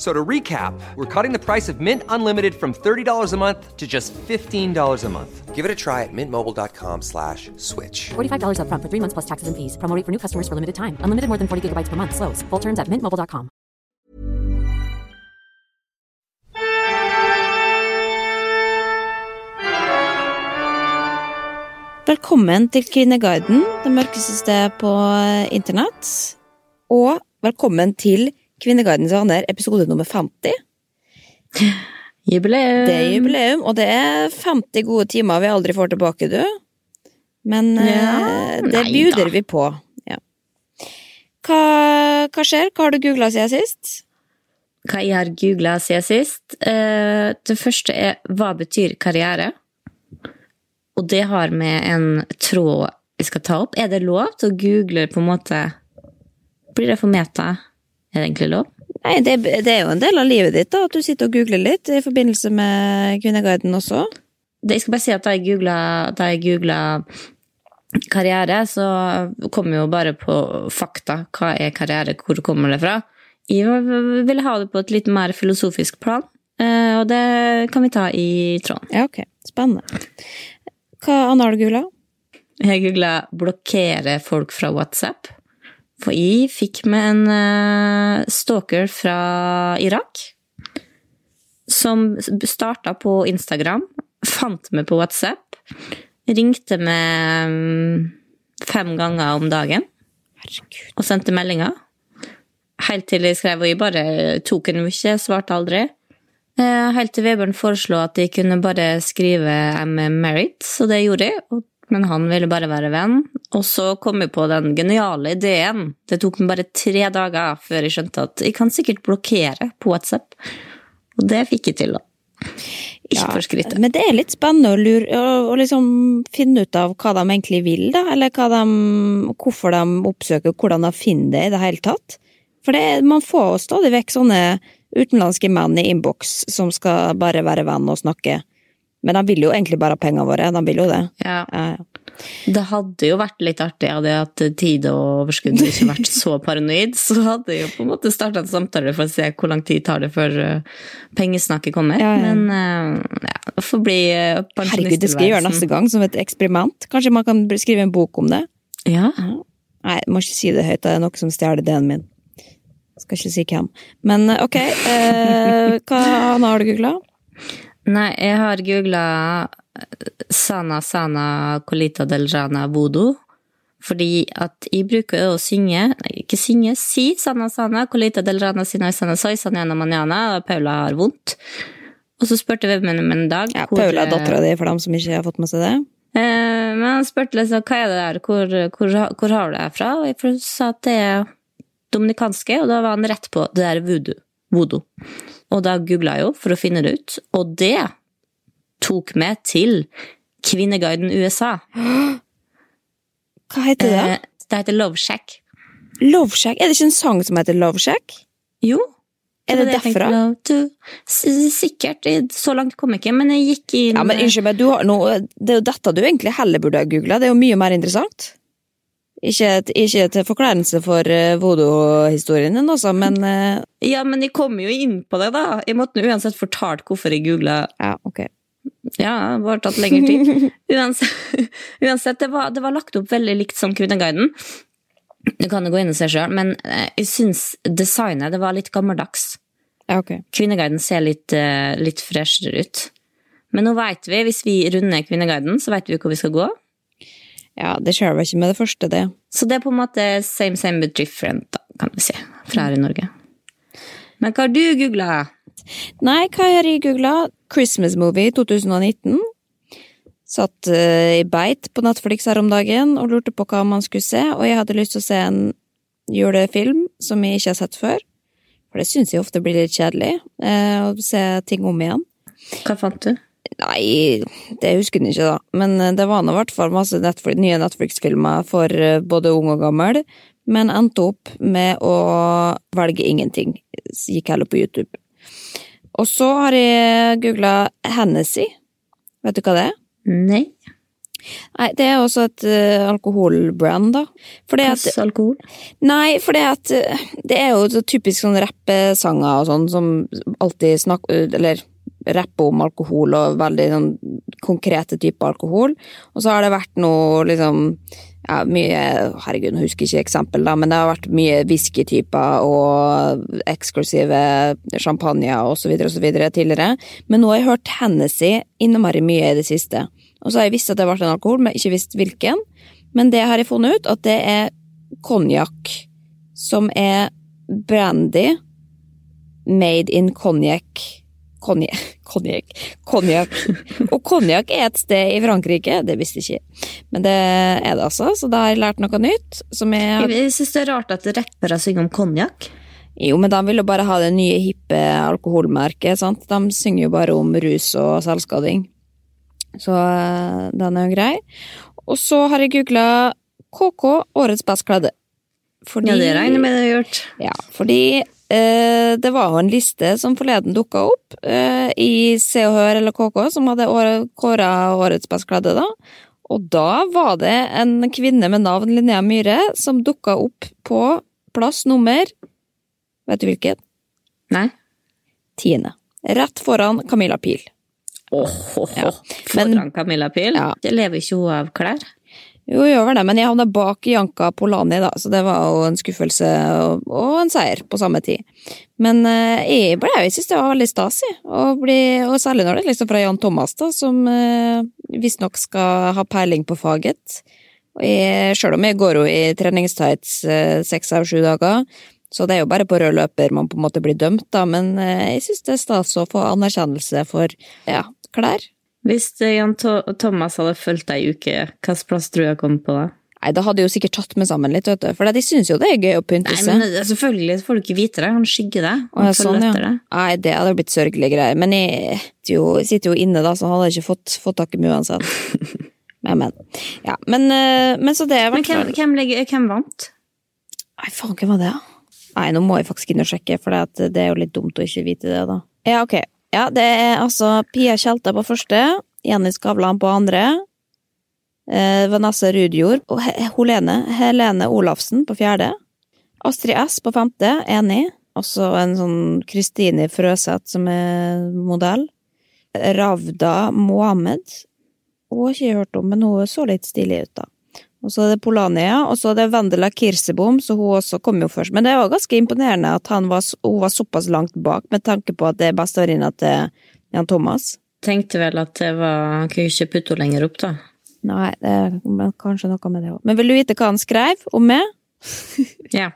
F- So to recap, we're cutting the price of Mint Unlimited from $30 a month to just $15 a month. Give it a try at mintmobile.com slash switch. $45 upfront for three months plus taxes and fees. Promo rate for new customers for limited time. Unlimited more than 40 gigabytes per month. Slows. Full terms at mintmobile.com. Velkommen til Kvinneguiden, det mørkeste stedet på internett. Og velkommen til Kvinneguidens venner, episode nummer 50. Jubileum! Det er jubileum, og det er 50 gode timer vi aldri får tilbake, du. Men Ja, eh, det bjuder vi på. Ja. Hva, hva skjer? Hva har du googla siden sist? Hva jeg har googla siden sist? Eh, det første er hva betyr karriere? Og det har med en tråd jeg skal ta opp. Er det lov til å google på en måte Blir det for meta? Er det egentlig lov? Nei, det, det er jo en del av livet ditt da, at du sitter og googler litt i forbindelse med Kvinneguiden også. Det, jeg skal bare si at da jeg googla, karriere, så kom jo bare på fakta. Hva er karriere, hvor kommer det fra? Jeg ville ha det på et litt mer filosofisk plan, eh, og det kan vi ta i tråden. Ja, ok. Spennende. Hva annet har du googla? Jeg googla 'blokkere folk fra WhatsApp'. For jeg fikk med en eh, stalker fra Irak. Som starta på Instagram, fant meg på WhatsApp, ringte meg mm, fem ganger om dagen Herregud. og sendte meldinger. Helt til jeg skrev, og jeg bare tok henne ikke, svarte aldri. Eh, Helt til Vebjørn foreslo at jeg kunne bare skrive I'm married, så det gjorde jeg. Men han ville bare være venn. Og så kom jeg på den geniale ideen. Det tok meg bare tre dager før jeg skjønte at jeg kan sikkert blokkere på WhatsApp. Og det fikk jeg til, da. Ikke for skrytet. Men det er litt spennende å, lure, å, å liksom finne ut av hva de egentlig vil, da. Eller de, hvorfor de oppsøker, hvordan de finner det i det hele tatt. For det, man får jo stadig vekk sånne utenlandske menn i innboks som skal bare være venn og snakke. Men de vil jo egentlig bare ha pengene våre. De vil jo det. Ja. Ja. Det hadde jo vært litt artig hadde jeg hatt tid og overskudd og ikke vært så paranoid. Så hadde jeg jo på en måte starta en samtale for å se hvor lang tid tar det før uh, pengesnakket kommer. Ja, ja. Men uh, ja, det får bli uh, Herregud, det skal jeg gjøre neste gang, som et eksperiment. Kanskje man kan skrive en bok om det? Ja. Nei, jeg må ikke si det høyt, det er noe som stjeler ideen min. Skal ikke si hvem. Men ok, eh, hva annet har du googla? Nei, jeg har googla Sana Sana Colita del Rana Voodoo. Fordi at jeg bruker å synge, nei, ikke synge, si Sana Sana Colita del Rana Sina Sana Soy Sanjana Manjana, og Paula har vondt. Og så spurte vebmannen min en dag Ja, hvor, Paula er eh, dattera di, for dem som ikke har fått med seg det. Eh, men han spurte liksom hva er det der, hvor, hvor, hvor har du det fra? Og jeg sa at det er dominikanske, og da var han rett på det der voodoo. voodoo. Og da googla jeg jo for å finne det ut, og det tok meg til Kvinneguiden USA. Hva heter det? Eh, det heter Love Shack. Love Shack? Er det ikke en sang som heter Love Shack? Jo. Er det det derfra? Sikkert. Så langt kom jeg ikke, men jeg gikk inn Ja, men Unnskyld meg, du har noe, det er jo dette du egentlig heller burde ha googla. Det er jo mye mer interessant. Ikke, ikke til forkleinelse for uh, voodoo-historien din, altså, men eh, Ja, men jeg kom jo inn på det, da. Jeg måtte uansett fortalt hvorfor jeg googla. Ja, ok. Ja, det har tatt lengre tid. Uansett, uansett det, var, det var lagt opp veldig likt som Kvinneguiden. Du kan jo gå inn og se sjøl, men eh, jeg syns designet det var litt gammeldags. Ja, ok. Kvinneguiden ser litt, eh, litt freshere ut. Men nå vet vi, hvis vi runder Kvinneguiden, så vet vi hvor vi skal gå. Ja, det skjer vel ikke med det første, det. Så det er på en måte same same but different, da, kan vi si, fra her i Norge. Men hva har du googla? Nei, hva har jeg googla? Christmas Movie 2019. Satt eh, i beit på Netflix her om dagen og lurte på hva man skulle se, og jeg hadde lyst til å se en julefilm som jeg ikke har sett før. For det syns jeg ofte blir litt kjedelig, eh, å se ting om igjen. Hva fant du? Nei, det husker hun ikke, da. Men eh, det var nå i hvert fall masse Netflix, nye Netflix-filmer for eh, både ung og gammel, men endte opp med å velge ingenting. Gikk heller på YouTube. Og så har jeg googla Hennessy. Vet du hva det er? Nei. Nei, det er også et uh, alkoholbrand, da. Fordi at alkohol? Nei, for det er jo så typisk sånn rappesanger og sånn som alltid snakker Eller rapper om alkohol og veldig sånn konkrete typer alkohol. Og så har det vært noe liksom ja, mye Herregud, jeg husker ikke eksempel, da, men det har vært mye whiskytyper og eksklusive champagne og så videre og så videre tidligere. Men nå har jeg hørt Hennessy innmari mye i det siste. Og så har jeg visst at det har vært en alkohol, men ikke visst hvilken. Men det har jeg funnet ut, at det er konjakk som er brandy made in konjakk. Konjakk. Konjakk. Og konjakk er et sted i Frankrike, det visste jeg ikke. Men det er det altså, så da har jeg lært noe nytt. Som jeg har Jeg syns det er rart at rappere synger om konjakk. Jo, men de vil jo bare ha det nye, hippe alkoholmerket, sant? De synger jo bare om rus og selvskading. Så eh, den er jo grei. Og så har jeg googla KK, årets best kledde. Fordi, Ja, det regner jeg med det har gjort. Ja, fordi det var jo en liste som forleden dukka opp eh, i Se og Hør eller KK, som hadde år, kåra årets best kledde, da. Og da var det en kvinne med navn Linnea Myhre som dukka opp på plass nummer Vet du hvilken? Nei? Tiende. Rett foran Camilla Pil. Åh, Ja. Foran Camilla Pil? Ja. Det lever ikke hun av klær? Jo, gjør vel det, men jeg havna bak Janka Polani, da, så det var jo en skuffelse og, og en seier på samme tid. Men eh, jeg ble jeg synes det var veldig stas, bli- og særlig når det er liksom fra Jan Thomas, da, som uh, visstnok skal ha peiling på faget. Og jeg, selv om jeg går jo i treningstights eh, seks av sju dager, så det er jo bare på rød løper man på en måte blir dømt, da, men eh, jeg synes det er stas å få anerkjennelse for, ja, klær. Hvis eh, Jan Thomas hadde fulgt deg i uke, hvilken plass tror du jeg kom på da? Nei, da hadde jeg jo sikkert tatt meg sammen litt, vet du, for de syns jo det er gøy å pynte seg. Nei, men eh, Selvfølgelig får du ikke vite det. Han skygger deg. Han sånn, ja. det. Nei, det hadde blitt sørgelige greier. Men jeg, sitter jo, sitter jo inne, da, så han hadde ikke fått, fått tak i meg uansett. Men, men. Ja, men, eh, men så det er Men hvem, hvem, legger- hvem vant? Nei, faen, hvem var det, da? Nei, nå må jeg faktisk inn og sjekke, for det er jo litt dumt å ikke vite det, da. Ja, ok. Ja, det er altså Pia Tjelta på første, Jenny Skavlan på andre, eh, Vanessa Rudjord og Helene, Helene Olafsen på fjerde, Astrid S på femte, enig, også en sånn Kristine Frøseth som er modell, Ravda Mohammed, hun har ikke hørt om, men hun så litt stilig ut, da. Og så er det Polania, og så er det Vendela Kirsebom, så hun også kom jo først. Men det var ganske imponerende at han var, hun var såpass langt bak, med tanke på at det er bestevenninna til Jan Thomas. Tenkte vel at det var Han kunne ikke putte henne lenger opp, da. Nei, det er kanskje noe med det òg. Men vil du vite hva han skrev om meg? Ja.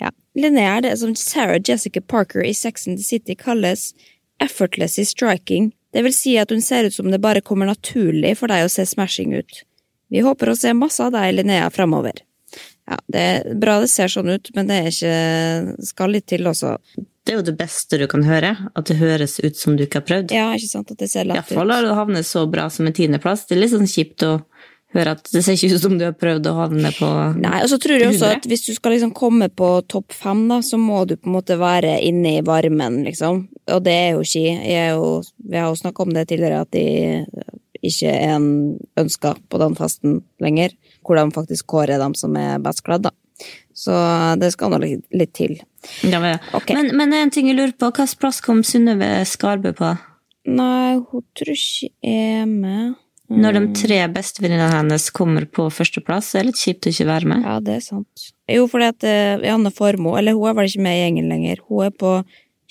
Ja. Linnea er det som Sarah Jessica Parker i Sex and the City kalles effortlessly striking Det vil si at hun ser ut som det bare kommer naturlig for deg å se smashing ut. Vi håper å se masse av deg, Linnea, framover. Ja, det er bra det ser sånn ut, men det er ikke Skal litt til også. Det er jo det beste du kan høre. At det høres ut som du ikke har prøvd. Ja, ikke sant, at det ser lett ut. Iallfall har du havnet så bra som en tiendeplass. Det er litt sånn kjipt å høre at det ser ikke ut som du har prøvd å havne på Nei, og så tror jeg også at hvis du skal liksom komme på topp fem, da, så må du på en måte være inne i varmen, liksom. Og det er jo ikke jeg er jo, Vi har jo snakka om det tidligere, at de ikke en ønska på den festen lenger. Hvor de faktisk kårer dem som er best kledd, da. Så det skal nå litt, til. Ja, men, okay. men, men en ting jeg lurer på, hvilken plass kom Synnøve Skarbø på? Nei, hun tror ikke er med. Når de tre bestevenninnene hennes kommer på førsteplass, er det litt kjipt å ikke være med. Ja, det er sant. Jo, fordi at uh, Janne Formoe, eller hun er vel ikke med i gjengen lenger, hun er på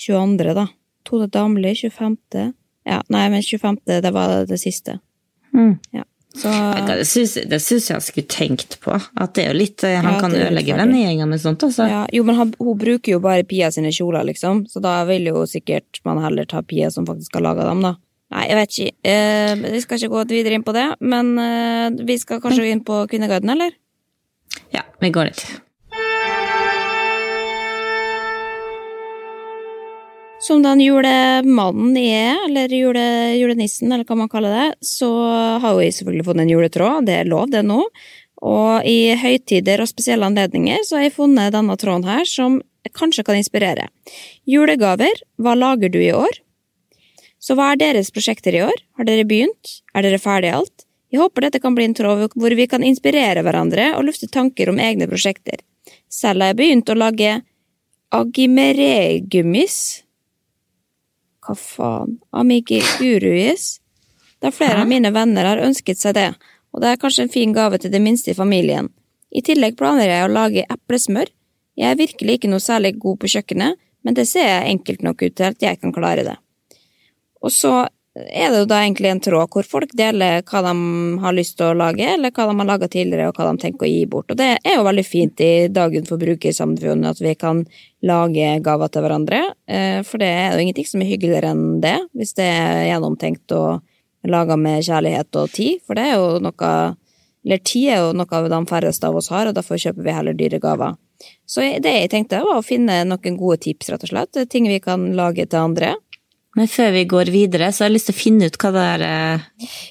22., da. Tone Damli, 25. Ja, nei, men 25. det var det siste. Mm. Ja. Så Det syns det syns jeg han skulle tenkt på. At det er jo litt, eh, Han Ja, kan ødelegge vennegjengen med sånt. Altså. ja, Jo, men han, hun bruker jo bare Pia sine kjoler, liksom, så da vil jo sikkert man heller ta Pia som faktisk har laga dem, da. Nei, jeg vet ikke. Eh, vi skal ikke gå videre inn på det, men eh, vi skal kanskje inn på Kvinneguiden, eller? Ja, vi går litt. Som den julemannen er, eller jule, julenissen, eller hva man kaller det, så har jeg selvfølgelig funnet en juletråd, det er lov det nå. Og i høytider og spesielle anledninger så har jeg funnet denne tråden her, som kanskje kan inspirere. Julegaver, hva lager du i år? Så hva er deres prosjekter i år? Har dere begynt? Er dere ferdig alt? Jeg håper dette kan bli en tråd hvor vi kan inspirere hverandre og lufte tanker om egne prosjekter. Selv har jeg begynt å lage agimeregummis. Hva faen? Amigi Amiguruis? Da flere av mine venner har ønsket seg det, og det er kanskje en fin gave til det minste i familien. I tillegg planer jeg å lage eplesmør. Jeg er virkelig ikke noe særlig god på kjøkkenet, men det ser jeg enkelt nok ut til at jeg kan klare det. Og så er det jo da egentlig en tråd hvor folk deler hva de har lyst til å lage, eller hva de har laga tidligere, og hva de tenker å gi bort. Og det er jo veldig fint i dagen for brukersamfunnet at vi kan lage gaver til hverandre, eh, for det er jo ingenting som er hyggeligere enn det, hvis det er gjennomtenkt og laga med kjærlighet og tid, for det er jo noe Eller tid er jo noe av de færreste av oss har, og derfor kjøper vi heller dyre gaver. Så det jeg tenkte, var å finne noen gode tips, rett og slett. Ting vi kan lage til andre. Men før vi går videre, så har jeg lyst til å finne ut hva det der eh,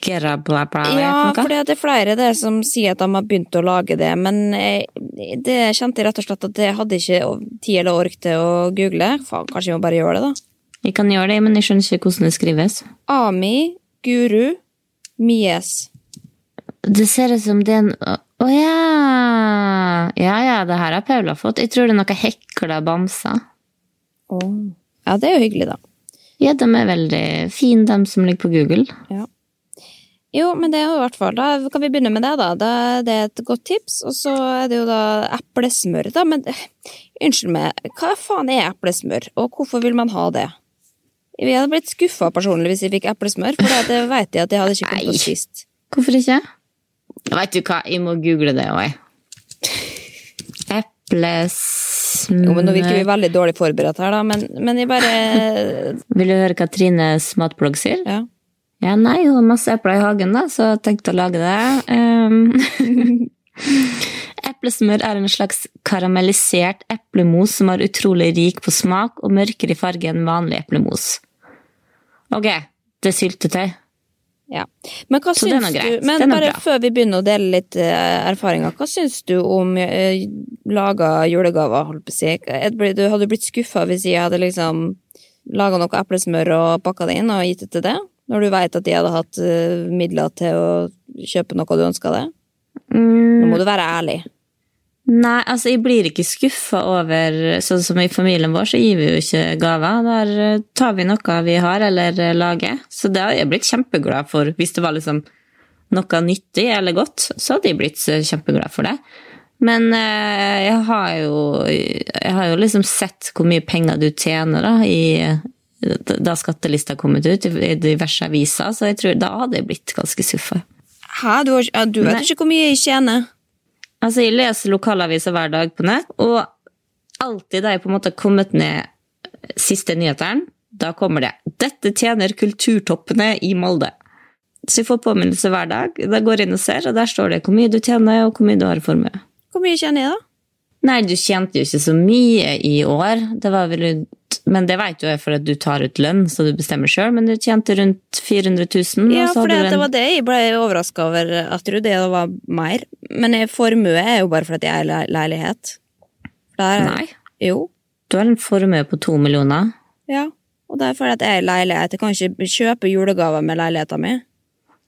gera bla bla er Ja, for det er flere det som sier at de har begynt å lage det, men eh, det kjente jeg rett og slett at det hadde ikke tid eller ork til å google. Faen, kanskje vi må bare gjøre det, da. Vi kan gjøre det, men jeg skjønner ikke hvordan det skrives. Ami, Guru, Mies. Det ser ut som det er en Å ja! Ja ja, det her har Paula fått. Jeg tror det er noe hekla bamser. Ja, det er jo hyggelig, da. Ja, de er veldig fine, de som ligger på Google. Ja. Jo, men det er jo i hvert fall Da kan vi begynne med det, da. da det er et godt tips. Og så er det jo da eplesmør, da. Men eh, unnskyld meg, hva faen er eplesmør, og hvorfor vil man ha det? Vi hadde blitt skuffa personlig hvis vi fikk eplesmør, for det- vet jeg at jeg hadde ikke kommet på sist. Hvorfor ikke? Vet du hva, jeg må google det òg, jeg. Eplesmør Jo, men Nå virker vi veldig dårlig forberedt her, da, men, men jeg bare Vil du høre hva Trines matblogg sier? Ja. Ja, nei, hun har masse epler i hagen, da, så jeg tenkte å lage det. Um, Eplesmør er en slags karamellisert eplemos som er utrolig rik på smak og mørkere i farge enn vanlig eplemos. Ok, det er syltetøy. Ja. Men hva syns du Men nå bare bra. før vi begynner å dele litt eh, erfaringer, hva syns du om uh, laga julegaver, holdt på å si? Du hadde blitt skuffa hvis jeg hadde liksom laga noe eplesmør og pakka det inn og gitt det til det? Når du veit at de hadde hatt eh, midler til å kjøpe noe du ønska? Nå Mm, må du være ærlig. Nei, altså jeg blir ikke skuffa over Sånn som i familien vår, så gir vi jo ikke gaver. Der eh, tar vi noe vi har eller eh, lager. Så det har jeg blitt kjempeglad for. Hvis det var liksom noe nyttig eller godt, så hadde jeg blitt eh, kjempeglad for det. Men eh, jeg har jo Jeg har jo liksom sett hvor mye penger du tjener da, i da skattelista kom ut i diverse aviser, så jeg tror da hadde jeg blitt ganske skuffa. Hæ, du, har, du vet Nei. ikke hvor mye jeg tjener? Altså, jeg leser lokalaviser hver dag på nett, og alltid da jeg på en måte har kommet ned siste nyhetene, Da kommer det. Dette tjener kulturtoppene i Molde. Så jeg får påminnelse hver dag. Da går jeg inn og ser, og der står det hvor mye du tjener, og hvor mye du har i formue. Hvor mye tjener jeg, da? Nei, du tjente jo ikke så mye i år. Det var vel Men det vet du er for at du tar ut lønn, så du bestemmer sjøl. Men du tjente rundt 400 000. Ja, for det, en- det var det jeg ble overraska over. At du det var mer. Men formue er jo bare fordi jeg er i leilighet. Der, Nei. Jo. Du har en formue på to millioner. Ja. Og det er fordi at jeg er i leilighet. Jeg kan ikke kjøpe julegaver med leiligheta mi.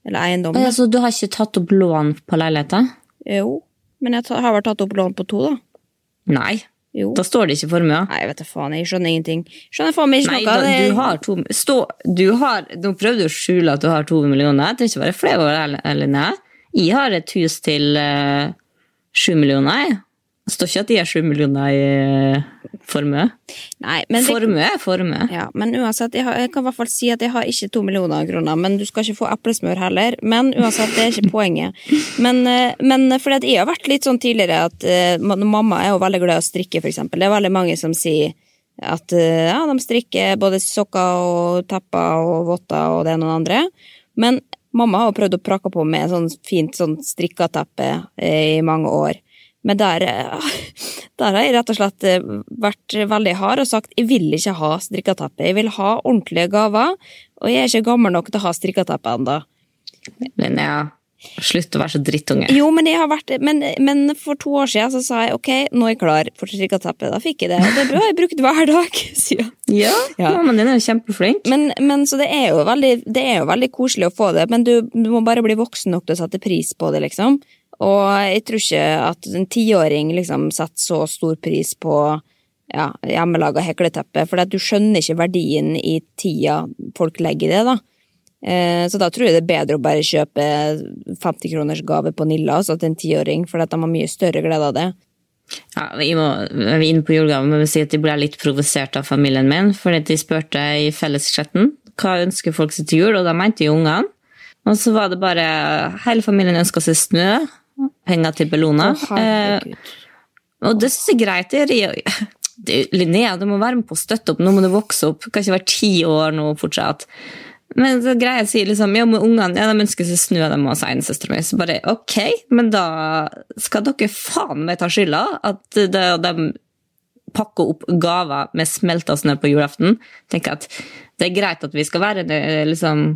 Eller eiendom. Ja, så du har ikke tatt opp lån på leiligheta? Jo. Men jeg har vel tatt opp lån på to, da. Nei. Jo. Da står det ikke formue. Nei, vet du faen, jeg skjønner ingenting. Skjønner faen meg ikke Nei, noe. da, du har to stå, du har, Nå prøvde du å skjule at du har to millioner. Jeg trenger ikke være flau over det, Eline. Jeg har et hus til sju sju millioner. jeg. Det står ikke at de har sju millioner i eh, formue. Nei, men Formue er formue. ja, men uansett, jeg, har, jeg kan i hvert fall si at jeg har ikke to millioner kroner, men du skal ikke få eplesmør heller. Men uansett, det er ikke poenget. Men, eh, men fordi at jeg har vært litt sånn tidligere at uh, mamma er jo veldig glad i å strikke, for eksempel. Det er veldig mange som sier at uh, ja, de strikker både sokker og tepper og votter og det ene og det andre. Men mamma har jo prøvd å prakke på med sånn fint sånn strikkateppe eh, i mange år. Men der, eh, der har jeg rett og slett eh, vært veldig hard og sagt jeg vil ikke ha strikkateppe. Jeg vil ha ordentlige gaver, og jeg er ikke gammel nok til å ha strikkateppe ennå. Linnea, slutt å være så drittunge. Jo, men, vært, men, men for to år siden så sa jeg ok, nå er jeg klar for strikkateppe. Da fikk jeg det, og det har jeg brukt hver dag siden. Ja, Ja. ja men den er jo kjempeflink. Men, men så det er, veldig, det er jo veldig koselig å få det, men du, du må bare bli voksen nok til å sette pris på det, liksom. Og jeg tror ikke at en tiåring liksom setter så stor pris på ja, hjemmelaga hekleteppe, for du skjønner ikke verdien i tida folk legger i det, da. Eh, Så da tror jeg det er bedre å bare kjøpe 50 kroners gave på Nilla altså til en tiåring, for de har mye større glede av det. Ja, vi må, vi er inne på julegaven, men vi si at de ble litt provosert av familien min, fordi de spurte i felleschatten hva ønsker folk seg til jul, og da mente jo ungene. Og så var det bare Hele familien ønska seg snø, penger til Bellona. Eh, og det syns jeg er greit. Det det, Linnea, du må være med på å støtte opp. Nå må du vokse opp. Du kan ikke være ti år nå fortsatt. Men så greier jeg å si liksom, ja, med ungene ja, de ønsker seg snø, de må ha enesøstera mi. Så bare ok, men da skal dere faen meg ta skylda. At det, de pakker opp gaver med smelta snø på julaften. tenker at det er greit at vi skal være liksom,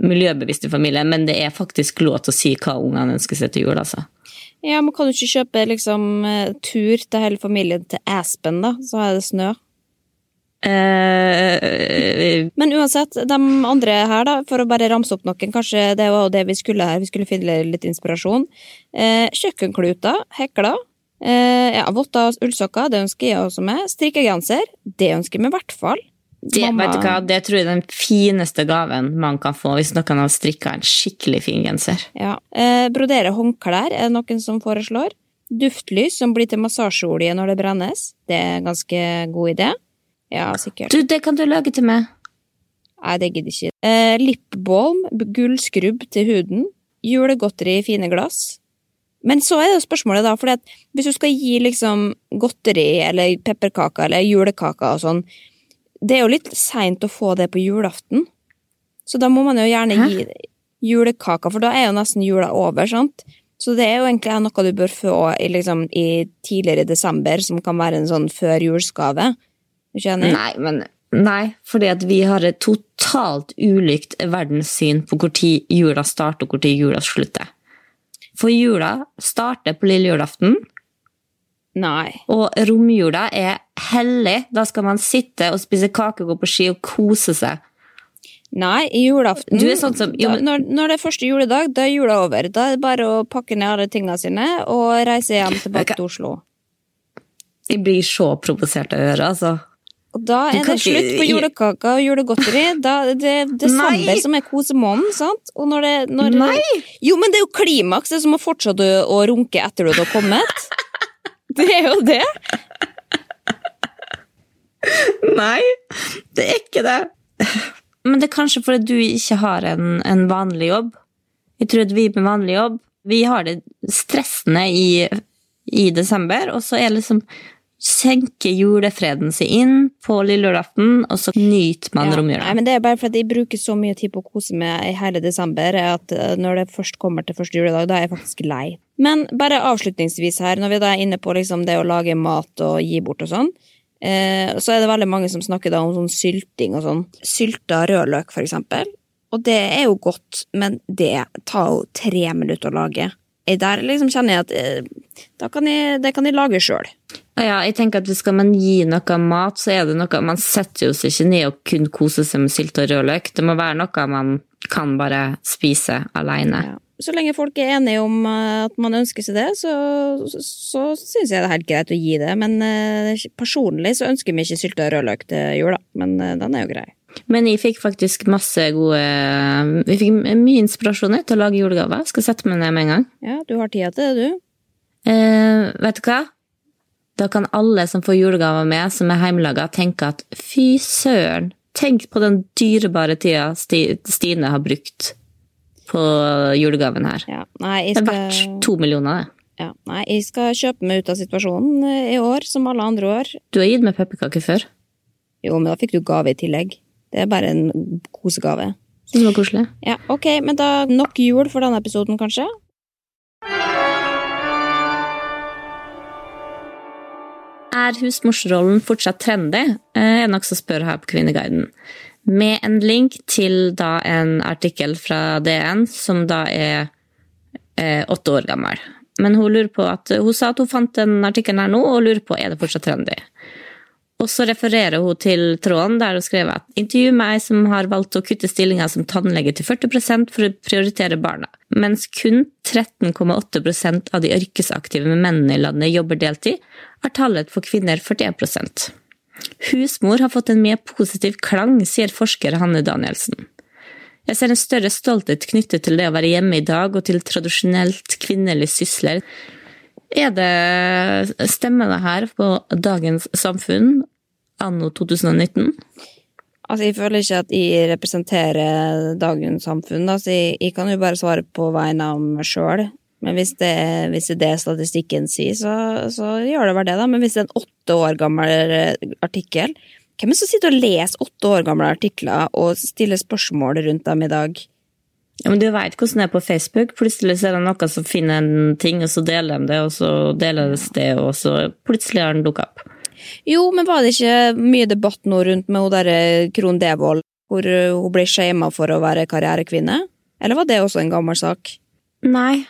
miljøbevisste familie, men det er faktisk lov til å si hva ungene ønsker seg til jul. altså. Ja, men kan du ikke kjøpe liksom eh, tur til hele familien til Aspen, da? Så er det snø. Eh, Men uansett, de andre her, da, for å bare ramse opp noen, kanskje det var det vi skulle her, vi skulle finne litt inspirasjon. Eh, kjøkkenkluter, hekler, eh, ja, votter og ullsokker, det ønsker jeg også med. Strikkegenser, det ønsker jeg meg i hvert fall. Det, vet du hva, det tror jeg er den fineste gaven man kan få hvis noen har strikka en skikkelig fin genser. Ja. Eh, brodere håndklær er det noen som foreslår. Duftlys som blir til massasjeolje når det brennes, det er en ganske god idé. Ja, sikkert. Du, det kan du lage til meg. Nei, det gidder ikke. Eh, Lipbalm, gullskrubb til huden, julegodteri i fine glass. Men så er det jo spørsmålet, da, for hvis du skal gi liksom godteri eller pepperkaker eller julekaker og sånn, det er jo litt seint å få det på julaften. Så da må man jo gjerne Hæ? gi julekaker, for da er jo nesten jula over, sant? Så det er jo egentlig noe du bør få i, liksom, i tidligere desember, som kan være en sånn før julesgave. Du skjønner? Nei, men Nei, fordi at vi har et totalt ulikt verdenssyn på tid jula starter og tid jula slutter. For jula starter på lille julaften, Nei. og romjula er hellig. Da skal man sitte og spise kake, gå på ski og kose seg. Nei, i julaften Du sånn som- jo, da, når, når det er første juledag, da er jula over. Da er det bare å pakke ned alle tingene sine og reise hjem tilbake til Oslo. Jeg blir så provosert av å høre, altså. Og da er det slutt på julekaker og julegodteri. Da, det er desember som er kosemåneden, sant? Og når det, når Nei! Jo, men det er jo klimaks, det er som å fortsette å runke etter du har kommet. Det er jo det. Nei, det er ikke det. Men det er kanskje fordi du ikke har en, en vanlig jobb. Jeg tror at vi med vanlig jobb, vi har det stressende i, i desember, og så er liksom senker julefreden seg inn på lille julaften, og så nyter man Ja. Nei, men det er bare fordi jeg bruker så mye tid på å kose meg i hele desember, at eh, når det først kommer til første juledag, da er jeg faktisk lei. Men bare avslutningsvis her, når vi da er inne på liksom det å lage mat og gi bort og sånn, eh, så er det veldig mange som snakker da om sånn sylting og sånn. Sylta rødløk, for eksempel. Og det er jo godt, men det tar jo tre minutter å lage. Der liksom kjenner jeg at eh, kan jeg, det kan jeg lage sjøl. Ja, jeg tenker at Skal man gi noe mat, så er det noe Man setter jo seg ikke ned og kun koser seg med sylt og rødløk. Det må være noe man kan bare spise alene. Ja. Så lenge folk er enige om eh, at man ønsker seg det, så, så, så syns jeg det er helt greit å gi det. Men eh, personlig så ønsker vi ikke sylta rødløk til jul, da. Men eh, den er jo grei. Men jeg fikk faktisk masse gode Vi fikk mye inspirasjon til å lage julegaver. Skal sette meg ned med en gang. Ja, du har tida til det, du. Eh, vet du hva? Da kan alle som får julegaver med, som er hjemmelaga, tenke at fy søren, tenk på den dyrebare tida Stine har brukt på julegaven her. Ja. Nei, jeg Det er skal, verdt to millioner, det. ja. Nei, jeg skal kjøpe meg ut av situasjonen eh, i år, som alle andre år. Du har gitt meg pepperkaker før. Jo, men da fikk du gave i tillegg. Det er bare en kosegave. Det var koselig. Ja, ok, men da nok jul for denne episoden, kanskje? Er husmorsrollen fortsatt trendy? Eh, er noe som spør her på Kvinneguiden. Med en link til da en artikkel fra DN som da er eh, åtte år gammel. Men hun, lurer på at, hun sa at hun fant den artikkelen her nå, og lurer på er det fortsatt trendy. Og så refererer hun til tråden der hun skrev at intervju med ei som har valgt å kutte stillinga som tannlege til 40% for å prioritere barna, mens kun 13,8% av de yrkesaktive mennene i landet jobber deltid, er tallet for kvinner 41% Husmor har fått en mer positiv klang, sier forsker Hanne Danielsen. Jeg ser en større stolthet knyttet til det å være hjemme i dag og til tradisjonelt kvinnelige sysler. Er det, stemmene her på dagens samfunn anno 2019? Altså, jeg føler ikke at jeg representerer dagens samfunn, Altså, jeg, jeg kan jo bare svare på vegne av meg sjøl. Men hvis det, hvis det statistikken sier, så, så gjør det vel det, da. Men hvis det er en åtte år gammel eh, artikkel Hvem er det som sitter og leser åtte år gamle artikler og stiller spørsmål rundt dem i dag? Ja, men Du veit hvordan det er på Facebook. Plutselig så er det noen som finner en ting, og så deler de det, og så deles det, og så plutselig har den dukka opp. Jo, men var det ikke mye debatt nå rundt med hun derre Krohn Devold, hvor eh, hun ble shama for å være karrierekvinne? Eller var det også en gammel sak? Nei,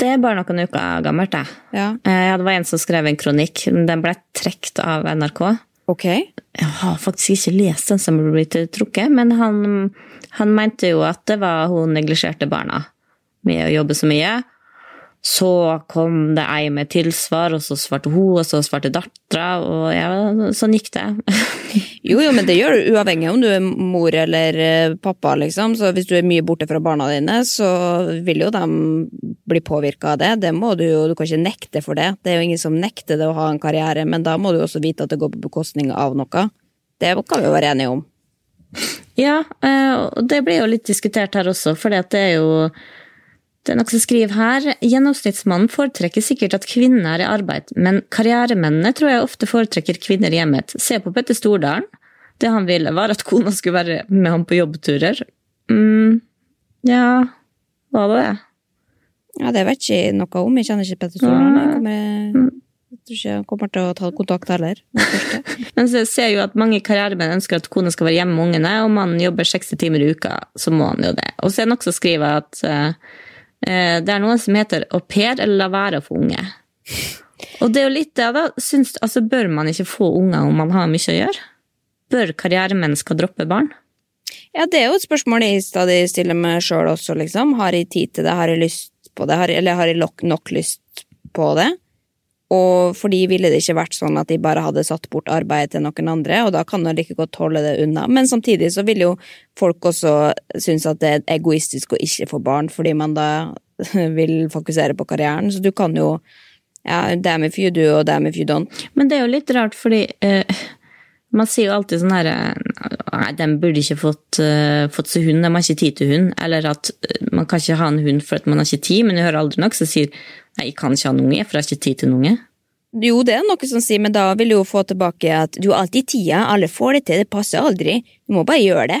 det er bare noen uker gammelt, det. Ja, Eh, Ja, det var en som skrev en kronikk. Den ble trukket av NRK. ok. Jeg har faktisk ikke lest den som ble trukket, men han, han mente jo at det var hun neglisjerte barna med å jobbe så mye. Så kom det ei med tilsvar, og så svarte hun, og så svarte dattera, og ja, sånn gikk det. Jo, jo, men det gjør du uavhengig om du er mor eller eh, pappa, liksom. Så hvis du er mye borte fra barna dine, så vil jo de bli påvirka av det. Det må du jo, du kan ikke nekte for det. Det er jo ingen som nekter det å ha en karriere, men da må du også vite at det går på bekostning av noe. Det kan vi jo være enige om. Ja, eh, og det blir jo litt diskutert her også, for det er jo det er noe som skriver her. Gjennomsnittsmannen foretrekker sikkert at kvinner er i arbeid, men karrieremennene tror jeg ofte foretrekker kvinner i hjemmet. Se på Petter Stordalen. Det han ville, var at kona skulle være med ham på jobbturer. Mm, ja, var det det? Ja, det vet ikke jeg noe om. Jeg kjenner ikke Petter Stordalen. Jeg kommer- Jeg tror ikke han kommer til å ta kontakt heller. Men så ser jeg jo at mange karrieremenn ønsker at kona skal være hjemme med ungene, og mannen jobber 60 timer i uka, så må han jo det. Og så er det noen som skriver at eh, det er noe som heter au pair eller la være å få unge. Og det er jo litt det, da. Syns, altså, bør man ikke få unger om man har mye å gjøre? Bør karrieremennesker droppe barn? Ja, det er jo et spørsmål jeg stadig stiller meg sjøl også, liksom. Har jeg tid til det? Har jeg lyst på det? Har, jeg- eller har jeg nok lyst på det? Og for de ville det ikke vært sånn at de bare hadde satt bort arbeidet til noen andre, og da kan de like godt holde det unna. Men samtidig så vil jo folk også synes at det er egoistisk å ikke få barn, fordi man da vil fokusere på karrieren. Så du kan jo ja, damn if you do, og damn if you don't. Men det er jo litt rart, fordi eh, man sier jo alltid sånn her Nei, de burde ikke fått, uh, fått seg hund, de har ikke tid til hund. Eller at eh, man kan ikke ha en hund for at man har ikke tid, men jeg hører aldri nok som sier nei, jeg kan ikke ha en unge, for jeg har ikke tid til en unge. Jo, det er noe som sier, men da vil du jo få tilbake at du har alltid tida, alle får det til, det passer aldri. Du må bare gjøre det.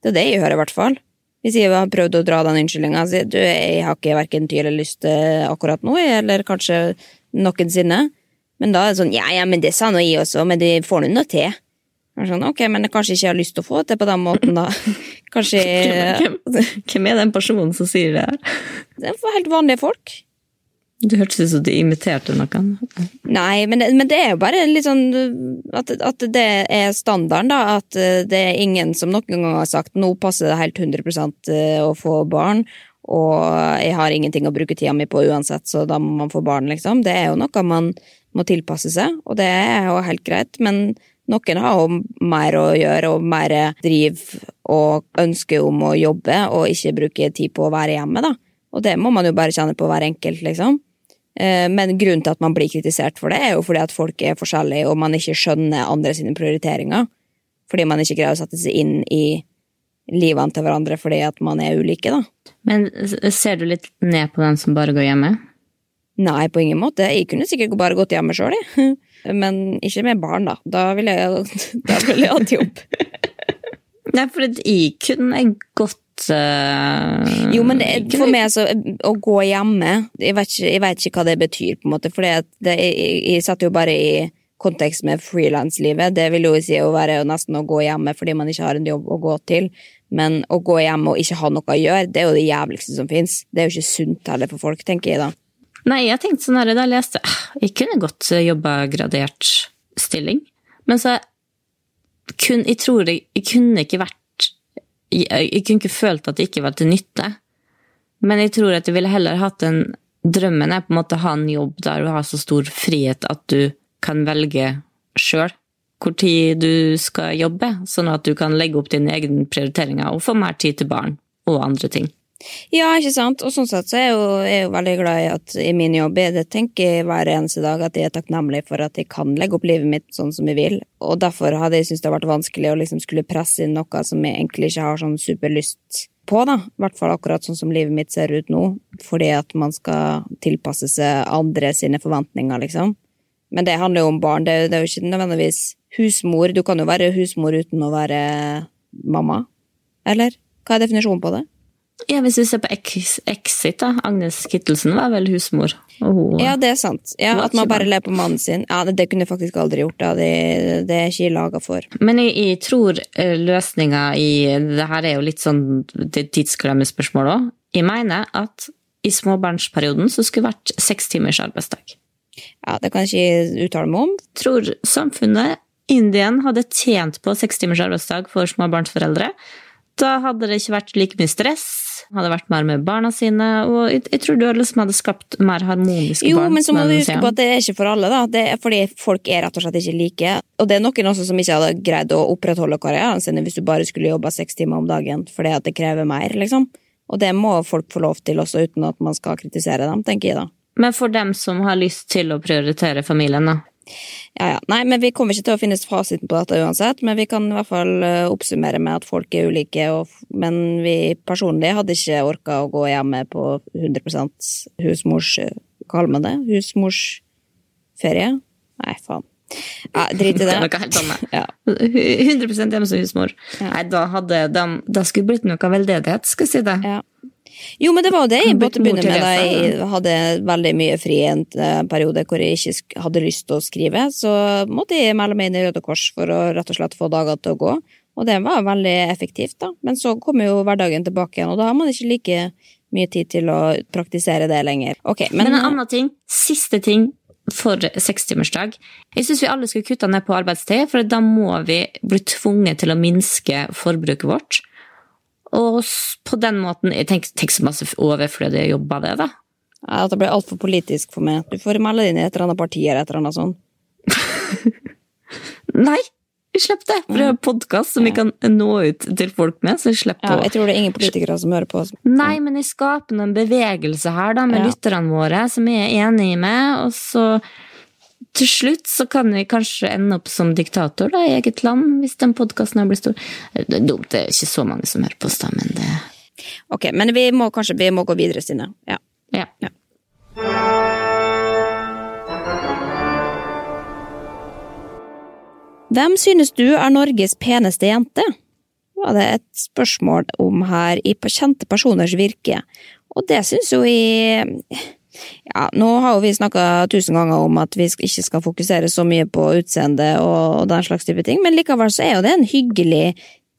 Det er det jeg hører, i hvert fall. Hvis jeg har prøvd å dra den unnskyldninga, si du, jeg har ikke verken tid eller lyst eh, akkurat nå, eller kanskje noensinne. Men da er det sånn, ja ja, men det sa nå jeg også, men det får nå noe til. Sånn, ok, men jeg kanskje ikke har lyst til å få det på den måten, da. Kanskje Hvem, hvem er den personen som sier det her? Det er helt vanlige folk. Det hørtes ut som du imiterte noen. Nei, men, det- men det er jo bare litt sånn at, at det er standarden, da. At eh, det er ingen som noen gang har sagt nå passer det helt 100% å få barn, og jeg har ingenting å bruke tida mi på uansett, så da må man få barn, liksom. Det er jo noe man må tilpasse seg, og det er jo helt greit, men noen har jo mer å gjøre og mer driv og ønske om å jobbe og ikke bruke tid på å være hjemme, da. Og det må man jo bare kjenne på hver enkelt, liksom. Eh, Men grunnen til at man blir kritisert for det, er jo fordi at folk er forskjellige, og man ikke skjønner andre sine prioriteringer. Fordi man ikke greier å sette seg inn i livene til hverandre fordi at man er ulike, da. Men ser du litt ned på den som bare går hjemme? Nei, på ingen måte. Jeg kunne sikkert bare gått hjemme sjøl, jeg. Men ikke med barn, da. Da vil jeg, da vil jeg hatt jobb. Nei, for jeg kunne godt uh, Jo, men det, for meg så å gå hjemme Jeg vet ikke, jeg vet ikke hva det betyr, på en måte. For det, jeg, jeg satt jo bare i kontekst med frilanslivet. Det vil jo si å være nesten å gå hjemme fordi man ikke har en jobb å gå til. Men å gå hjemme og ikke ha noe å gjøre, det er jo det jævligste som fins. Det er jo ikke sunt heller for folk, tenker jeg da. Nei, jeg tenkte sånn her da jeg leste «Ah, Jeg kunne godt jobba gradert stilling, men så kun, Jeg tror jeg, jeg kunne ikke vært jeg, jeg kunne ikke følt at det ikke var til nytte. Men jeg tror at jeg ville heller hatt en Drømmen er på en måte å ha en jobb der du har så stor frihet at du kan velge sjøl hvor tid du skal jobbe, sånn at du kan legge opp dine egne prioriteringer og få mer tid til barn og andre ting. Ja, ikke sant? Og sånn sett så er jeg jo, er jo veldig glad i at i min jobb jeg tenker jeg hver eneste dag at jeg er takknemlig for at jeg kan legge opp livet mitt sånn som jeg vil. Og derfor hadde jeg syntes det har vært vanskelig å liksom skulle presse inn noe som jeg egentlig ikke har sånn superlyst på, da. I hvert fall akkurat sånn som livet mitt ser ut nå. Fordi at man skal tilpasse seg andre sine forventninger, liksom. Men det handler jo om barn. Det, det er jo ikke nødvendigvis husmor. Du kan jo være husmor uten å være mamma. Eller? Hva er definisjonen på det? Ja, Hvis vi ser på Ex- Exit, da. Agnes Kittelsen var vel husmor. Hun, Ja, det er sant. Ja, At man bare ler på mannen sin. Ja, det, det kunne jeg faktisk aldri gjort. Da. Det, det er ikke laga for. Men jeg, jeg tror eh, løsninga i Det her er jo litt sånn det tidsklemmespørsmål òg. Jeg mener at i småbarnsperioden så skulle det vært seks timers arbeidsdag. Ja, Det kan jeg ikke uttale meg om. Tror samfunnet, Indien, hadde tjent på seks timers arbeidsdag for småbarnsforeldre. Da hadde det ikke vært like mye stress, hadde vært mer med barna sine, og jeg, jeg tror du liksom hadde skapt mer harmoniske Jo, barn. men så må som du huske på at det er ikke for alle. da. Det er fordi folk er rett og slett ikke like. Og det er noen også som ikke hadde greid å opprettholde karrieren sin hvis du bare skulle jobba seks timer om dagen, fordi at det krever mer, liksom. Og det må folk få lov til også, uten at man skal kritisere dem, tenker jeg da. Men for dem som har lyst til å prioritere familien, da. Ja, ja. Nei, men vi kommer ikke til å finne fasiten på dette uansett, men vi kan i hvert fall eh, oppsummere med at folk er ulike, og, men vi personlig hadde ikke orka å gå hjemme på 100 husmors... eh, Hva kaller man det? Husmorsferie? Nei, faen. Ja, drit i Det det. noe helt annet. Ja. 100% hjemme som husmor. Nei, da hadde de, da skulle det blitt noe veldedighet, skal jeg si det. Ja. Jo, men det var jo det jeg måtte begynne med da jeg hadde veldig mye fri en eh, periode hvor jeg ikke hadde lyst til å skrive. Så måtte jeg melde meg inn i Røde Kors for å rett og slett få dager til å gå. Og det var veldig effektivt, da. Men så kom jo hverdagen tilbake igjen, og da har man ikke like mye tid til å praktisere det lenger. Okay, men, Men en annen ting, siste ting for sekstimersdag. Jeg syns vi alle skulle kutte ned på arbeidstid, for da må vi bli tvunget til å minske forbruket vårt. Og på den måten Jeg tenker, tenk så masse overflødige jobber det, da. ja, Dette ble altfor politisk for meg. Du får melde deg inn i et eller annet parti eller et eller annet sånt. Nei! Vi slipper det! For det er en podkast som vi kan nå ut til folk med. så vi slipper Ja, jeg tror det er ingen politikere som hører på oss. Nei, men jeg skaper en bevegelse her da, med Ja. lytterne våre, som jeg er enig med. Og så til slutt så kan vi kanskje ende opp som diktator da, i eget land, hvis den podkasten blir stor. Det er dumt, det er ikke så mange som hører på oss, da, men det Ok, men vi må kanskje vi må gå videre, Stine. Ja. Ja. Ja. Hvem synes du er Norges peneste jente? var det et spørsmål om her i kjente personers virke. Og det synes jo vi ja, nå har jo vi snakka tusen ganger om at vi ikke skal fokusere så mye på utseende og, den slags type ting, men likevel så er jo det en hyggelig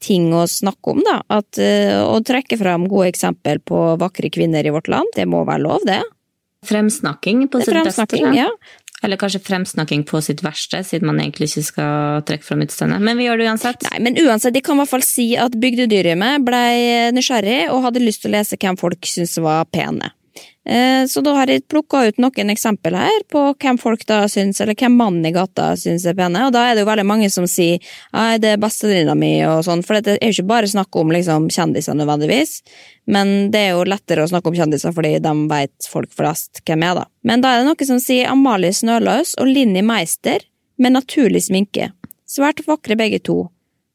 ting å snakke om, da. At, uh, å trekke fram gode eksempel på vakre kvinner i vårt land, det må være lov, det. Fremsnakking på sitt beste. Ja. Eller kanskje fremsnakking på sitt verste, siden man egentlig ikke skal trekke fram utseendet. Men vi gjør det uansett. Nei, men uansett, de kan i hvert fall si at Bygdedyrhjemmet blei ble nysgjerrig og hadde lyst til å lese hvem folk syntes var pene. Eh, så da har jeg plukka ut noen eksempel her på hvem folk da syns, eller hvem mannen i gata syns er pene, og da er det jo veldig mange som sier at det er bestevenninna mi og sånn, for det er jo ikke bare snakk om liksom kjendiser nødvendigvis, men det er jo lettere å snakke om kjendiser fordi de vet folk flest hvem er, da. Men da er det noen som sier Amalie Snøløs og Linni Meister med naturlig sminke. Svært vakre begge to.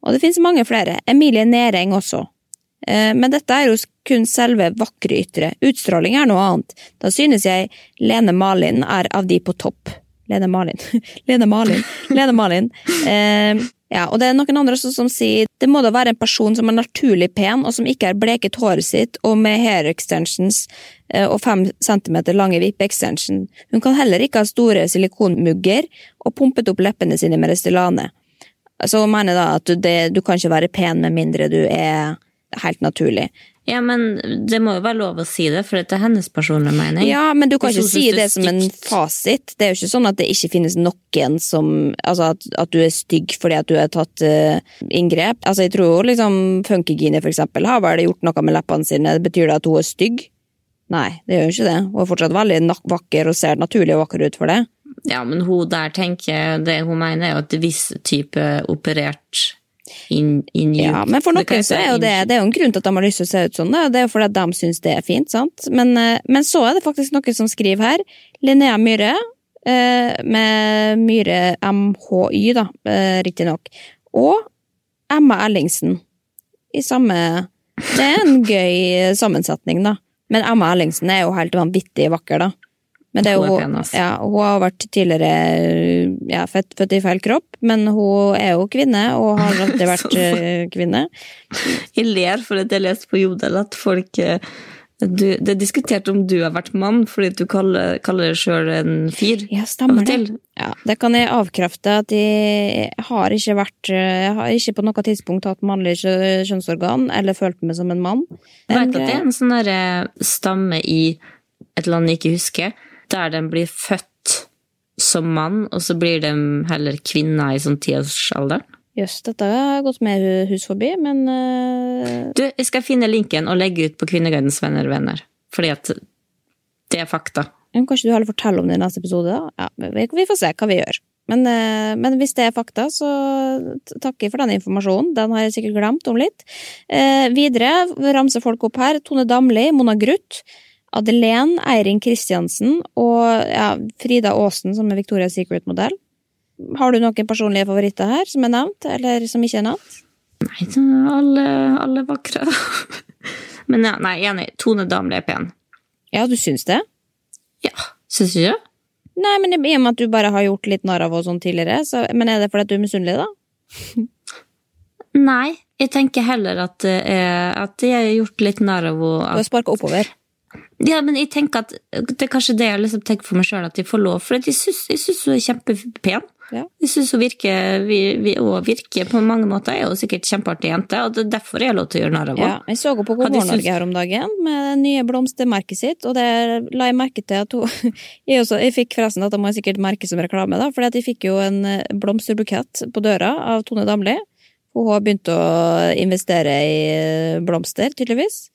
Og det finnes mange flere. Emilie Næreng også. Eh, men dette er jo kun selve vakre ytre. Utstråling er noe annet. Da synes jeg Lene Malin er av de på topp. Lene Malin. Lene Malin. Lene Malin. Eh, ja, og det er noen andre som sier det må da være en person som er naturlig pen, og som ikke har bleket håret sitt og med hair extensions eh, og fem centimeter lange vippe-extension. Hun kan heller ikke ha store silikonmugger og pumpet opp leppene sine med Restylane. Så hun mener da at du, det, du kan ikke være pen med mindre du er helt naturlig. Ja, men det må jo være lov å si det, for det er hennes personlige mening. Ja, men du kan ikke si det som en fasit. Det er jo ikke sånn at det ikke finnes noen som Altså at, at du er stygg fordi at du har tatt uh, inngrep. Altså, jeg tror liksom Funkygine, for eksempel, har vel gjort noe med leppene sine. Betyr det at hun er stygg? Nei, det gjør jo ikke det. Hun er fortsatt veldig vakker og ser naturlig og vakker ut for det. Ja, men hun der tenker Det hun mener, er jo at viss type operert in, in Ja, men for noen så er jo det, det er jo en grunn til at de har lyst til å se ut sånn. Det er jo fordi de syns det er fint. sant? Men, eh, men, så er det faktisk noen som skriver her. Linnea Myhre, eh, med Myhre MHY, da, eh, riktignok. Og Emma Ellingsen i samme Det er en gøy sammensetning, da. Men Emma Ellingsen er jo helt vanvittig vakker, da. Men det er pen, hun, ja, hun har vært tidligere ja, født, født, i feil kropp, men hun er jo kvinne, og har alltid vært eh, kvinne. Jeg ler for at jeg leste på Jodel at folk eh, du, Det er diskutert om du har vært mann fordi du kaller, kaller deg sjøl en fyr. Ja, stemmer det. Ja, det kan jeg avkrefte at jeg har ikke vært Jeg har ikke på noe tidspunkt hatt mannlig kjønnsorgan eller følt meg som en mann. Jeg vet at det er en sånn eh, stamme i et eller annet jeg ikke husker der de blir født som mann, og så blir de heller kvinner i sånn tiårsalderen. Jøss, yes, dette har gått med hus forbi, men uh... Du, jeg skal finne linken og legge ut på Kvinneguidens venner og venner, fordi at det er fakta. Kanskje du heller forteller om det i neste episode? Ja, vi får se hva vi gjør. Men, uh, men, hvis det er fakta, så takker jeg for den informasjonen. Den har jeg sikkert glemt om litt. Eh, videre ramser folk opp her. Tone Damli, Mona Gruth. Adelén Eirin Kristiansen og ja, Frida Aasen, som er Victoria's Secret-modell. Har du noen personlige favoritter her som er nevnt, eller som ikke er nevnt? Nei, alle, alle vakre. Men ja, nei, enig. Tone Damli er pen. Ja, du syns det? Ja, syns du ikke? Nei, men i og med at du bare har gjort litt narr av henne sånn tidligere, så, men er det fordi at du er misunnelig, da? nei, jeg tenker heller at, eh, at jeg har gjort litt narr av henne. Du har sparka oppover? Ja, men jeg tenker at det er kanskje det jeg liksom tenker for meg sjøl, at de får lov. For jeg syns hun er kjempepen. Ja. Jeg syns hun virker, vi, vi, virker på mange måter. Jeg er jo sikkert kjempeartig jente, og det er derfor jeg har lov til å gjøre narr av henne. Ja, jeg så henne på God morgen Norge her om dagen med det nye blomstermerket sitt, og det la jeg merke til at hun Jeg, også, jeg fikk forresten at det må jeg sikkert merke som reklame, da, for jeg fikk jo en eh, blomsterbukett på døra av Tone Damli. Hun har begynt å investere i eh, blomster, tydeligvis.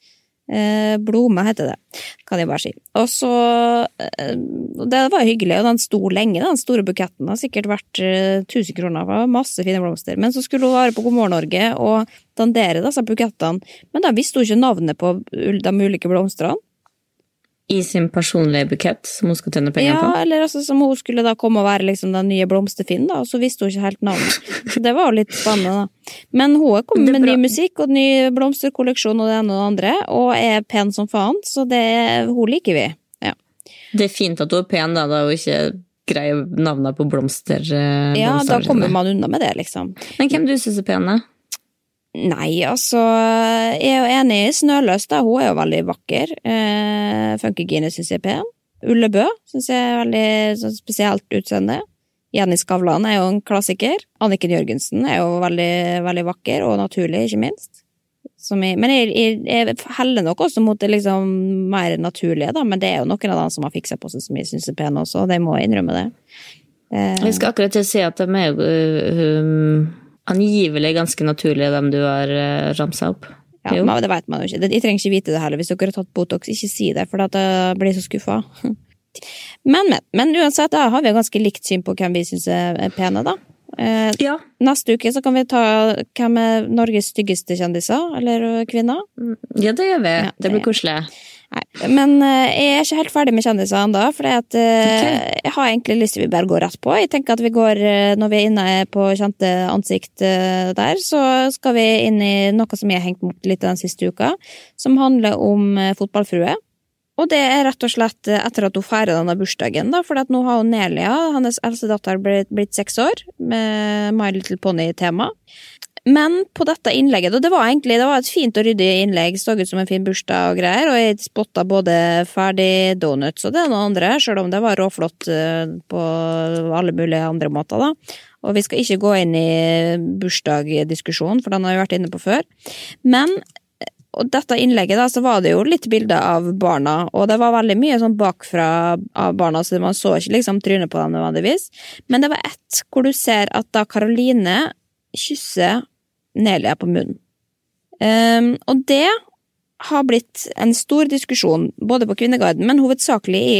Eh, Blome heter det, kan jeg bare si. Og så eh, Det var hyggelig, og den sto lenge, den store buketten. har sikkert vært 1000 eh, kroner. Var masse fine blomster. Men så skulle hun være på God morgen Norge og dandere disse bukettene. Men da visste hun ikke navnet på de ulike blomstene i sin personlige bukett som hun skal tjene penger ja, på? Ja, eller altså som hun skulle da komme og være liksom den nye Blomsterfinn, da, og så visste hun ikke helt navnet. Så det var jo litt spennende, da. Men hun er kommet med ny musikk og ny blomsterkolleksjon og det ene og det andre, og er pen som faen, så det, hun liker vi. Ja. Det er fint at hun er pen, da, da hun ikke greie navnet på blomster. eh, Ja, da kommer man unna med det, liksom. Men hvem du syns er da? Nei, altså Jeg er jo enig i Snøløs, da. Hun er jo veldig vakker. Eh, Funkygine syns jeg er pen. Ullebø syns jeg er veldig sånn spesielt utseende. Jenny Skavlan er jo en klassiker. Anniken Jørgensen er jo veldig, veldig vakker, og naturlig, ikke minst. Jeg, men jeg, jeg, jeg heller nok også mot det liksom mer naturlige, da. Men det er jo noen av dem som har fiksa på seg som jeg syns er pene også, og de må innrømme det. Eh, Jeg skal akkurat til å si at de er jo øh, angivelig ganske naturlig, dem du har uh, ramsa opp. Ja, Jo. men det vet man jo ikke. de Jeg trenger ikke vite det heller. Hvis dere har tatt Botox, ikke si det, for da blir jeg så skuffa. Men, men. Men uansett, da har vi ganske likt syn på hvem vi syns er pene, da. Eh, Ja. neste uke så kan vi ta hvem er Norges styggeste kjendiser, eller kvinner. ja, det gjør vi. Ja, det blir det- koselig. Nei, men eh, jeg er ikke helt ferdig med kjendisene da, for eh, jeg har egentlig lyst til vi bare går rett på. Jeg tenker at vi går, eh, Når vi er inne på kjente ansikt der, så skal vi inn i noe som jeg har hengt mot litt den siste uka, som handler om fotballfrue. Og det er rett og slett etter at hun feirer denne bursdagen, da, for at nå har hun Nelia, hennes eldste datter, blitt, blitt seks år, med My Little Pony-tema. Men på dette innlegget, og det var egentlig det var et fint og ryddig innlegg, så ut som en fin bursdag og greier, og jeg spotta både ferdig donuts og det og andre, selv om det var råflott eh, på alle mulige andre måter, da. Og vi skal ikke gå inn i bursdagsdiskusjonen, for den har vi vært inne på før. Men og dette innlegget, da, så var det jo litt bilder av barna, og det var veldig mye sånn bakfra av barna, så man så ikke liksom trynet på dem nødvendigvis. Men det var ett hvor du ser at da Karoline kysser Nelia på munnen. Um, og det har blitt en stor diskusjon, både på Kvinneguiden, men hovedsakelig i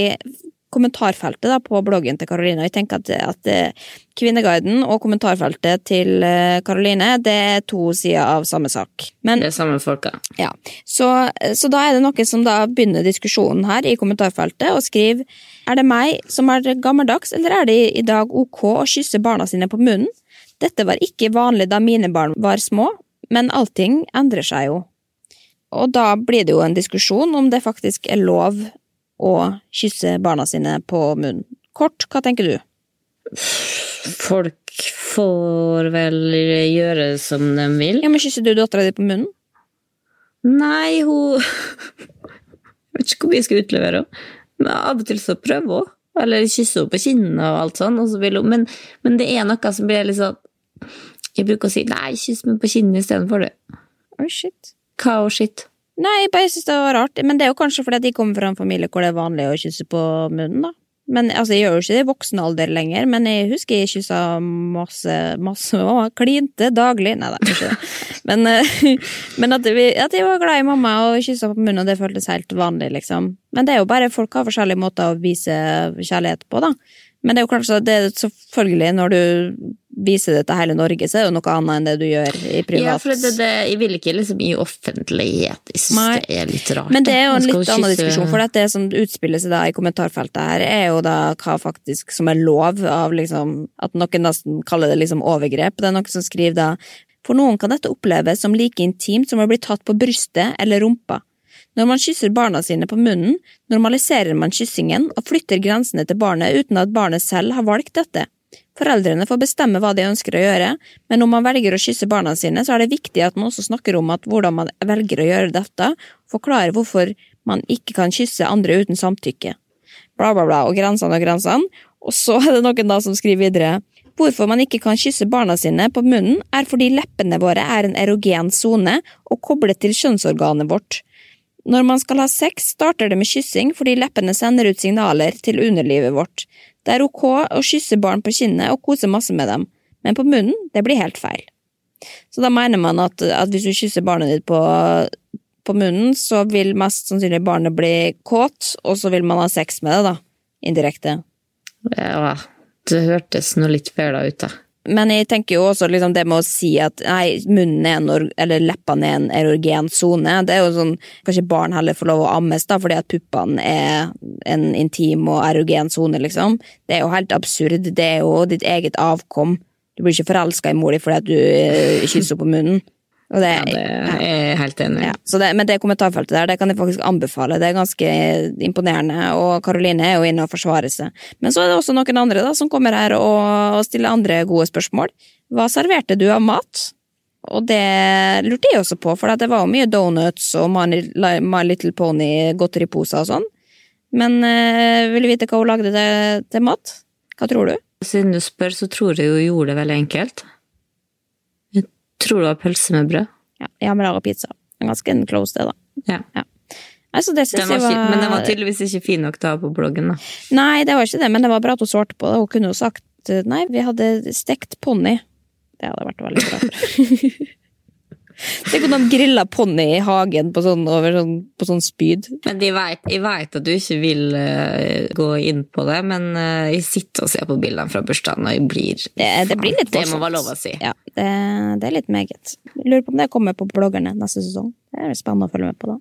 kommentarfeltet da, på bloggen til Karoline. Jeg tenker at, at eh, Kvinneguiden og kommentarfeltet til eh, Karoline, det er to sider av samme sak. Men Det er samme folka. ja, så, så da er det noen som da begynner diskusjonen her i kommentarfeltet og skriver Er det meg som er gammeldags, eller er det i dag ok å kysse barna sine på munnen? Dette var ikke vanlig da mine barn var små, men allting endrer seg jo. Og da blir det jo en diskusjon om det faktisk er lov å kysse barna sine på munnen. Kort, hva tenker du? Folk får vel gjøre som de vil. Ja, men Kysser du dattera di på munnen? Nei, hun Jeg vet ikke hvor mye jeg skal utlevere henne. Men av og til så prøver hun. Eller kysser henne på kinnet og alt sånn. Og så hun. Men, men det er noe som blir litt sånn Jeg bruker å si 'nei, kyss meg på kinnet istedenfor det'. Oh shit. Hva og shit? Nei, jeg bare synes det var rart. Men det er jo kanskje fordi at de kommer fra en familie hvor det er vanlig å kysse på munnen, da. Men altså, jeg gjør jo ikke det i voksen alder lenger, men jeg husker jeg kyssa masse, masse, mamma. klinte daglig. Nei, er ikke det. Men, eh, men at, vi, at jeg var glad i mamma og kyssa på munnen, og det føltes helt vanlig, liksom. Men det er jo bare folk har forskjellige måter å vise kjærlighet på, da. Men det er jo klart så det er selvfølgelig, når du viser det til hele Norge, så er det jo noe annet enn det du gjør i privat. Ja, for det, det, jeg vil ikke liksom i offentlighet. Jeg synes det er litt rart. Men det er jo en litt annen diskusjon, for det som utspiller seg da i kommentarfeltet her, er jo da hva faktisk som er lov av liksom At noen nesten kaller det liksom overgrep. Det er noen som skriver da For noen kan dette oppleves som like intimt som å bli tatt på brystet eller rumpa. Når man kysser barna sine på munnen, normaliserer man kyssingen og flytter grensene til barnet uten at barnet selv har valgt dette. Foreldrene får bestemme hva de ønsker å gjøre, men om man velger å kysse barna sine, så er det viktig at man også snakker om hvordan man velger å gjøre dette, og forklarer hvorfor man ikke kan kysse andre uten samtykke. Bla, bla, bla, og grensene og grensene. Og så er det noen da som skriver videre. Hvorfor man ikke kan kysse barna sine på munnen, er fordi leppene våre er en erogen sone og koblet til kjønnsorganet vårt. Når man skal ha sex, starter det med kyssing fordi leppene sender ut signaler til underlivet vårt. Det er ok å kysse barn på kinnet og kose masse med dem, men på munnen, det blir helt feil. Så da mener man at, at hvis du kysser barnet ditt på, på munnen, så vil mest sannsynlig barnet bli kåt, og så vil man ha sex med det, da. Indirekte. Ja, det hørtes nå litt feil ut, da. Men jeg tenker jo også liksom det med å si at nei, munnen er en, eller leppene er en erogen sone. Det er jo sånn, Kanskje barn heller får lov å ammes da, fordi at puppene er en intim og erogen sone, liksom. Det er jo helt absurd. Det er jo ditt eget avkom. Du blir ikke forelska i mor di fordi at du eh, kysser på munnen. Og det, Ja, det er jeg helt enig i. ja, det, men det kommentarfeltet der, det kan jeg faktisk anbefale. Det er ganske imponerende, og Karoline er jo inne og forsvarer seg. Men så er det også noen andre da, som kommer her og, og stiller andre gode spørsmål. Hva serverte du av mat? Og det lurte jeg også på, for det var jo mye donuts og My, My Little Pony godteriposer og sånn. Men øh, vil du vite hva hun lagde til, til mat? Hva tror du? Siden du spør, så tror jeg hun gjorde det veldig enkelt. Tror det var pølse med brød. Ja, med laga pizza. Ganske close, det, da. Ja. Altså, det Den var jeg ikke, men den var tydeligvis ikke fin nok til å ha på bloggen, da. Nei, det var ikke det, men det var bra at hun svarte på det. Hun kunne jo sagt eh, nei, vi hadde stekt ponni. Det hadde vært veldig bra. Tenk om de grilla ponni i hagen på sånn, sånn, på sånn spyd. Men de vet, jeg vet at du ikke vil uh, gå inn på det, men uh, jeg sitter og ser på bildene fra bursdagen, og jeg blir Det, det blir litt Det må være lov å si. Ja, det, det er litt meget. Lurer på om det kommer på bloggerne neste sesong. Det er spennende å følge med på da.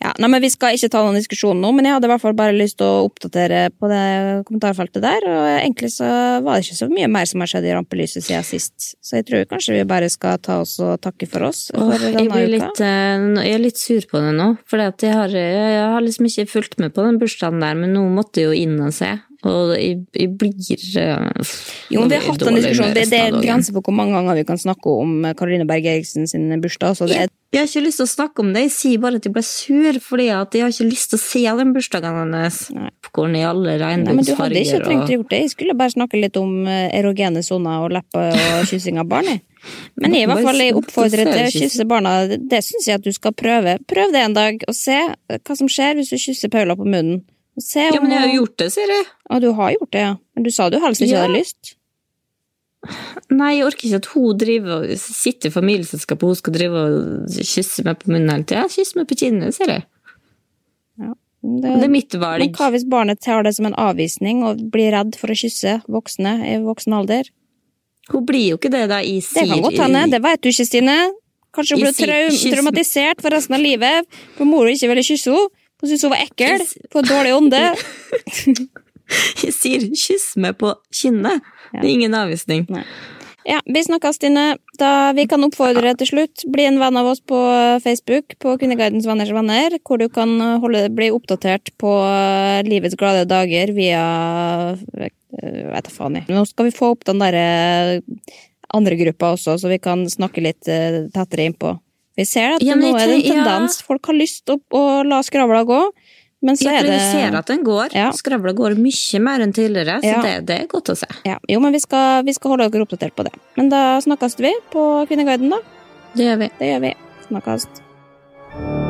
Ja, nei, men Vi skal ikke ta noen diskusjon nå, men jeg hadde i hvert fall bare lyst til å oppdatere på det kommentarfeltet der. og Egentlig så var det ikke så mye mer som har skjedd i rampelyset siden sist. Så jeg tror kanskje vi bare skal ta oss og takke for oss for Åh, jeg, litt, eh, jeg er litt sur på det nå, for jeg, jeg har liksom ikke fulgt med på den bursdagen der, men nå måtte jeg jo inn og se, og jeg, jeg blir uh, Jo, men vi har hatt jeg en diskusjon. Det, det er grenser for hvor mange ganger vi kan snakke om Karoline Berg Eriksen sin bursdag. Så det er, Jeg har ikke lyst til å snakke om det, jeg sier bare at jeg ble sur, fordi at jeg har ikke lyst til å se den bursdagen hennes. Popkorn i alle Nei, men du hadde ikke trengt å gjøre gjort det. Jeg skulle bare snakke litt om eh, erogene soner og lepper og kyssing av barn. Men jeg, i hvert fall jeg oppfordrer til å kysse barna. Det, det syns jeg at du skal prøve. Prøv det en dag, og se hva som skjer hvis du kysser Paula på munnen. Ja, men jeg har jo gjort det, sier jeg. Ja, du har gjort det, ja. Men du sa du helst ikke Ja. hadde lyst. Nei, jeg orker ikke at hun driver og sitter i familieselskapet og hun skal drive og kysse meg på munnen hele tida. Kyss meg på kinnet, sier jeg. Det, Det er mitt men valg. hva hvis barnet tar det som en avvisning og blir redd for å kysse voksne i voksen alder? Hun blir jo ikke det, da. Det sier kan godt hende, det vet du ikke, Stine. Kanskje hun ble traum kyss- traumatisert for resten av livet, for mora ikke ville kysse henne. Hun syntes hun var ekkel, på dårlig ånde. Jeg sier 'kyss meg på kinnet'. Det er ingen avvisning. Ja, vi snakkes, Stine. Da vi kan oppfordre til slutt, bli en venn av oss på Facebook, på Kvinneguidens venners venner, hvor du kan holde, bli oppdatert på livets glade dager via Jeg Vet da faen, jeg. Nå skal vi få opp den derre andre gruppa også, så vi kan snakke litt eh, tettere innpå. Vi ser at Ja, nå er det en tendens ja. Folk har lyst til å, la skravla gå, men så Ja, er det jeg ser at den går. Ja. Skravla går mye mer enn tidligere, så Ja. det, det er godt å se. ja, Jo, men vi skal, vi skal holde dere oppdatert på det. Men da snakkes vi på Kvinneguiden, da. Det gjør vi. Det gjør vi. Snakkes.